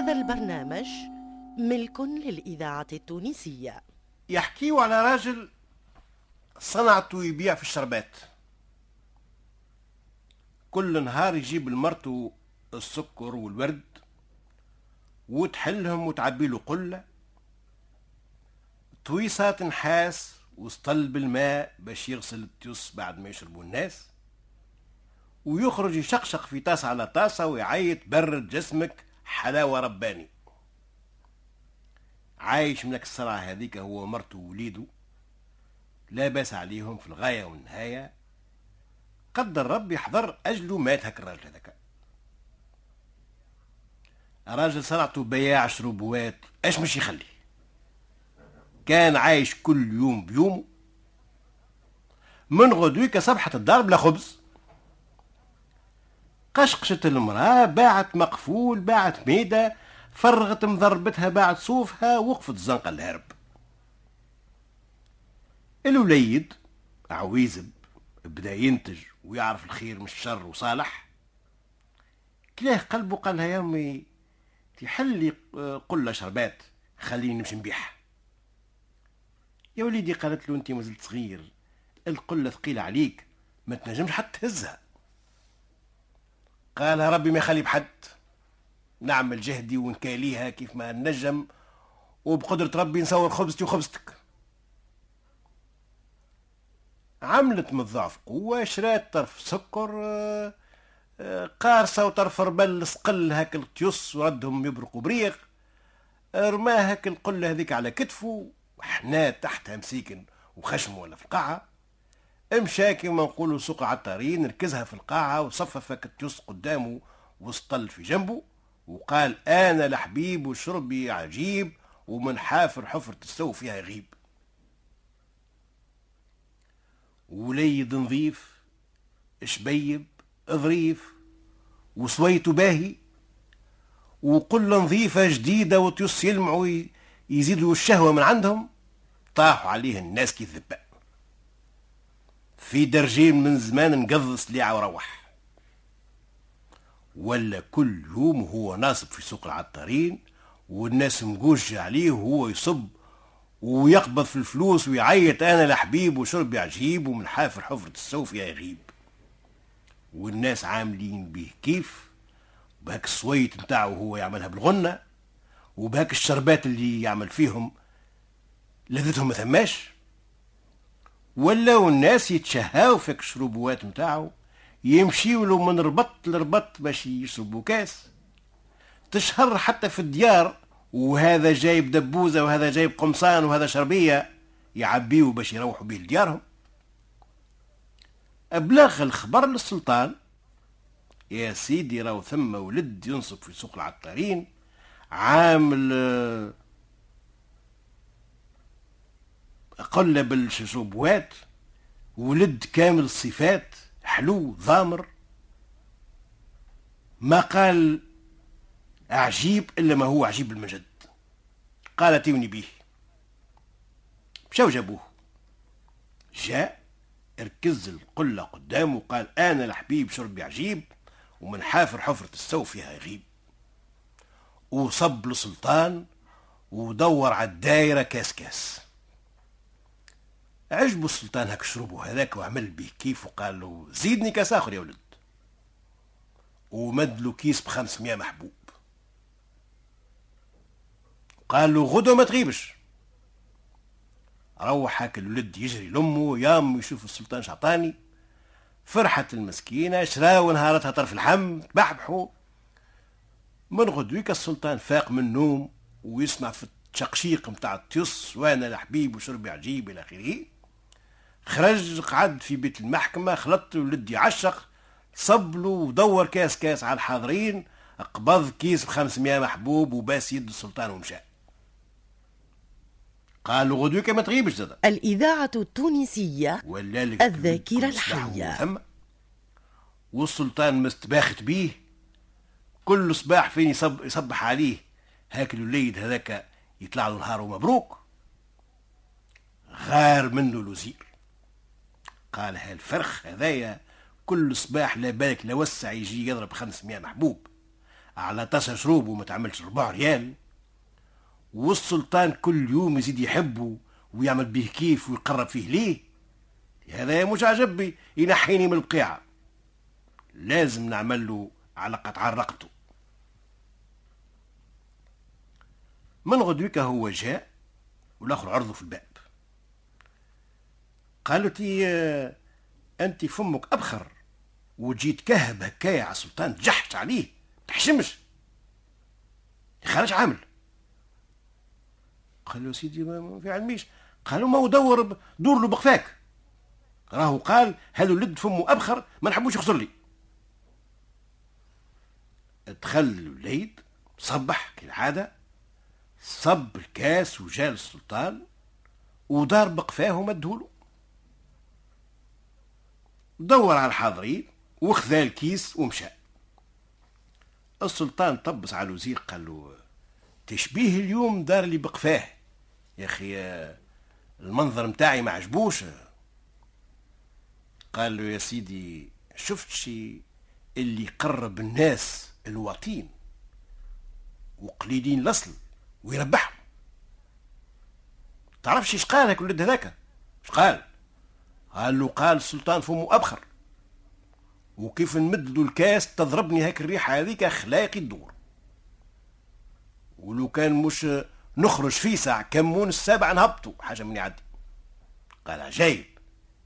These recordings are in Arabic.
هذا البرنامج ملك للإذاعة التونسية. يحكيوا على راجل صنعته يبيع في الشربات. كل نهار يجيب لمرته السكر والورد وتحلهم وتعبي له قلة. طويصات نحاس وسطل بالماء باش يغسل التيوس بعد ما يشربوا الناس. ويخرج يشقشق في طاسة على طاسة ويعيط برد جسمك. حلاوة رباني. عايش من السرعة هذيك هو ومرته ووليده. لا باس عليهم في الغاية والنهاية. قدر ربي يحضر أجله مات هك الراجل هذاك. راجل صنعته بياع شروبوات اش مش يخلي؟ كان عايش كل يوم بيومه. من غدويك صبحة الدار بلا خبز. قشقشت المرأة باعت مقفول باعت ميدة فرغت مضربتها باعت صوفها وقفت الزنقة الهرب. الوليد عويزب بدا ينتج ويعرف الخير من الشر وصالح. كلاه قلبه قال لها يا أمي تحلي قلة شربات خليني نمشي نبيعها. يا وليدي قالت له انت مازلت صغير القلة ثقيلة عليك ما تنجمش حتى تهزها. قال ربي ما يخلي بحد نعمل جهدي ونكاليها كيف ما نجم وبقدرة ربي نصور خبزتي وخبزتك. عملت من الضعف قوة شرات طرف سكر آه، آه، قارصة وطرف ربل سقل هاك التيوس وردهم يبرقوا بريق رماه هاك القلة هذيك على كتفه وحنا تحتها مسيكن وخشم ولا في مشى كيما نقولوا سوق عطارين ركزها في القاعة وصفف التيوس قدامه وسطل في جنبه وقال أنا لحبيب وشربي عجيب ومن حافر حفرة السو فيها يغيب. وليد نظيف شبيب ظريف وسويته باهي وقل نظيفة جديدة وتيس يلمعوا يزيدوا الشهوة من عندهم طاحوا عليه الناس كي الذباء في درجين من زمان نقض سليعة وروح ولا كل يوم هو ناصب في سوق العطارين والناس مقوشة عليه وهو يصب ويقبض في الفلوس ويعيط أنا لحبيب وشربي عجيب ومن حافر حفرة السوف يا يغيب والناس عاملين به كيف؟ بهاك الصويت نتاعو هو يعملها بالغنة وبهاك الشربات اللي يعمل فيهم لذتهم ما ثماش. ولاو الناس يتشهاو في الشروبوات نتاعو يمشيوا له من ربط لربط باش يشربوا كاس. تشهر حتى في الديار وهذا جايب دبوزة وهذا جايب قمصان وهذا شربية يعبيوا باش يروحوا به لديارهم. أبلغ الخبر للسلطان يا سيدي راهو ثم ولد ينصب في سوق العطارين عامل قلب الشربوات ولد كامل الصفات حلو ضامر. ما قال عجيب إلا ما هو عجيب المجد. قال اتوني به مشاو جابوه. جاء اركز القلة قدامه وقال أنا الحبيب شربي عجيب ومن حافر حفرة السو فيها يغيب وصب لسلطان ودور على الدايرة كاس كاس. عجبو السلطان هاك شربو هذاك وعمل به كيف وقال له زيدني كاس آخر يا ولد. ومد له كيس بخمسمية محبوب. قال له غدوة ما تغيبش. روح هاك الولد يجري لأمه يام يشوف السلطان شعطاني. فرحت المسكينة شراو نهارتها طرف الحم تبحبحوا من غدويك السلطان فاق من النوم ويسمع في التشقشيق متاع التيص وأنا الحبيب وشربي عجيب إلى آخره. خرج قعد في بيت المحكمة خلط ولد يعشق صب له ودور كاس كاس على الحاضرين قبض كيس بخمسمية محبوب وباس يد السلطان ومشى. قالوا غدوك ما تغيبش زاد. الإذاعة التونسية الذاكرة الحية. ثم والسلطان مستباخت بيه. كل صباح فين يصب يصبح عليه. هاك الوليد هذاك يطلع له نهار مبروك غار منه الوزير. قال هالفرخ هذايا كل صباح لا بالك لوسع يجي يضرب 500 محبوب. على طاسة شروب وما تعملش ربع ريال. والسلطان كل يوم يزيد يحبه ويعمل به كيف ويقرب فيه ليه؟ هذا مش عجبي ينحيني من البقيعة لازم نعمل له على قطع من غدوك هو جاء والآخر عرضه في الباب. قالت لي انت فمك أبخر وجيت كهب هكايا على السلطان جحت عليه تحشمش. خارج عامل؟ قال له سيدي ما في علميش. قالوا ما هو دور له بقفاك. راهو قال هذا ولد فمه أبخر ما نحبوش يخسر لي. دخل الوليد صبح كالعادة صب الكاس وجا السلطان ودار بقفاه ومدهوله. دور على الحاضرين وخذا الكيس ومشى. السلطان طبس على الوزير قال له تشبيه اليوم دار لي بقفاه يا أخي المنظر متاعي ما عجبوش. قال له يا سيدي شفت شي اللي يقرب الناس الوطين وقليلين الأصل ويربحهم؟ تعرفش إيش قال هاك الولد هذاك؟ إيش قال؟ قال له قال السلطان فمه أبخر. وكيف نمد له الكاس تضربني هاك الريحة هذيك خلاقي الدور. ولو كان مش نخرج في ساعة كمون السابع نهبطوا حاجة من يعدي. قال عجيب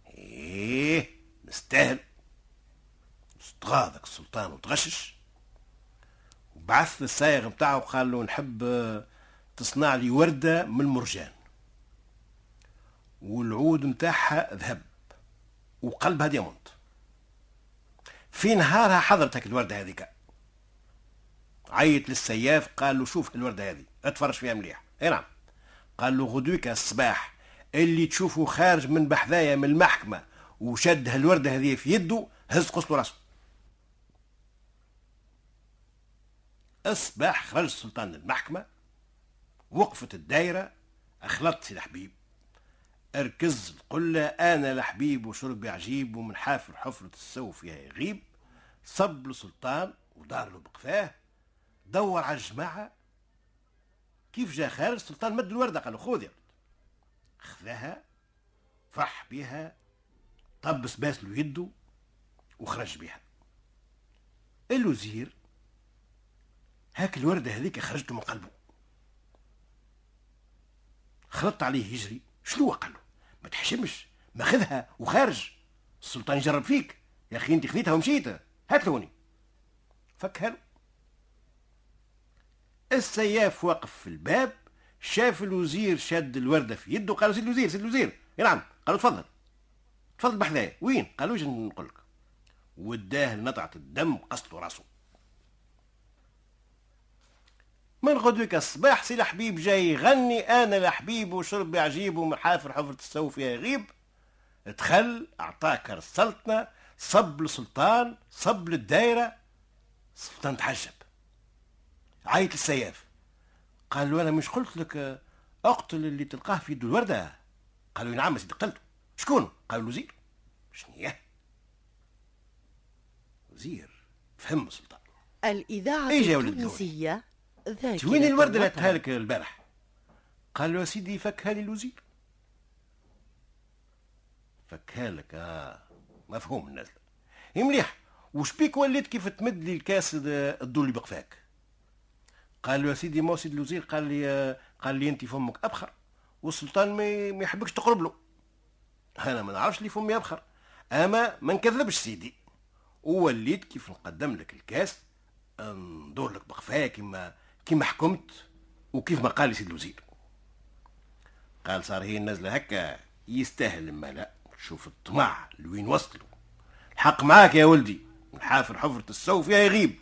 إيه نستاهل. استغاضك السلطان وتغشش. وبعث السايغ بتاعه وقال له نحب تصنع لي وردة من المرجان. والعود متاعها ذهب. وقلبها ديامونت في نهارها حضرتك الوردة هذيك. عيط للسياف قال له شوف الوردة هذه اتفرج فيها مليح. أي نعم. قال له غدوك الصباح اللي تشوفه خارج من بحذايا من المحكمة وشد هالوردة هذه في يده هز قصته راسه. الصباح خرج السلطان المحكمة وقفت الدايرة أخلط سي الحبيب أركز القلة أنا لحبيب وشربي عجيب ومن حافر حفرة السو فيها يغيب صب لسلطان ودار له بقفاه. دور على الجماعة. كيف جا خارج؟ السلطان مد الوردة قال له خذ يا خذاها فح بها طبس باس له يده وخرج بها الوزير هاك الوردة هذيك خرجته من قلبه. خلطت عليه يجري شنو قال له؟ ما تحشمش. ماخذها وخارج. السلطان يجرب فيك. يا أخي أنت خذيتها ومشيت. هات لوني. فكها السياف واقف في الباب شاف الوزير شد الوردة في يده قال سيد الوزير سيد الوزير نعم قالوا تفضل. تفضل بحذايا. وين؟ قالوا نقول لك وداه لنطعة الدم قصته راسه. من غدوك الصباح سي الحبيب جاي يغني أنا الحبيب وشربي عجيب ومحافر حفرة السو فيها يغيب دخل أعطاك السلطنة صب للسلطان صب للدايرة. السلطان تحجب. عيط للسياف. قال له أنا مش قلت لك أقتل اللي تلقاه في يد الوردة؟ قالوا نعم سيدي قتلته. شكون؟ قال الوزير. شنو وزير. فهم السلطان. الإذاعة التونسية ذاكرة وين الوردة اللي هاتها لك البارح. قال له سيدي فكها لي الوزير فكها لك آه مفهوم الناس. مليح. وش بيك وليت كيف تمد لي الكاس الدول اللي بقفاك قال له يا سيدي ما سيدي الوزير؟ قال لي قال لي انت فمك أبخر. والسلطان ما يحبكش تقرب له. أنا ما نعرفش لي فمي أبخر. أما ما نكذبش سيدي. ووليت كيف نقدم لك الكاس ندور لك بقفاك كيما كيما حكمت وكيف ما قال سيد الوزير. قال صار هي النزله هكا يستاهل ما لا. شوف الطمع لوين وصلوا. الحق معاك يا ولدي. الحافر حفرة السو فيها يغيب.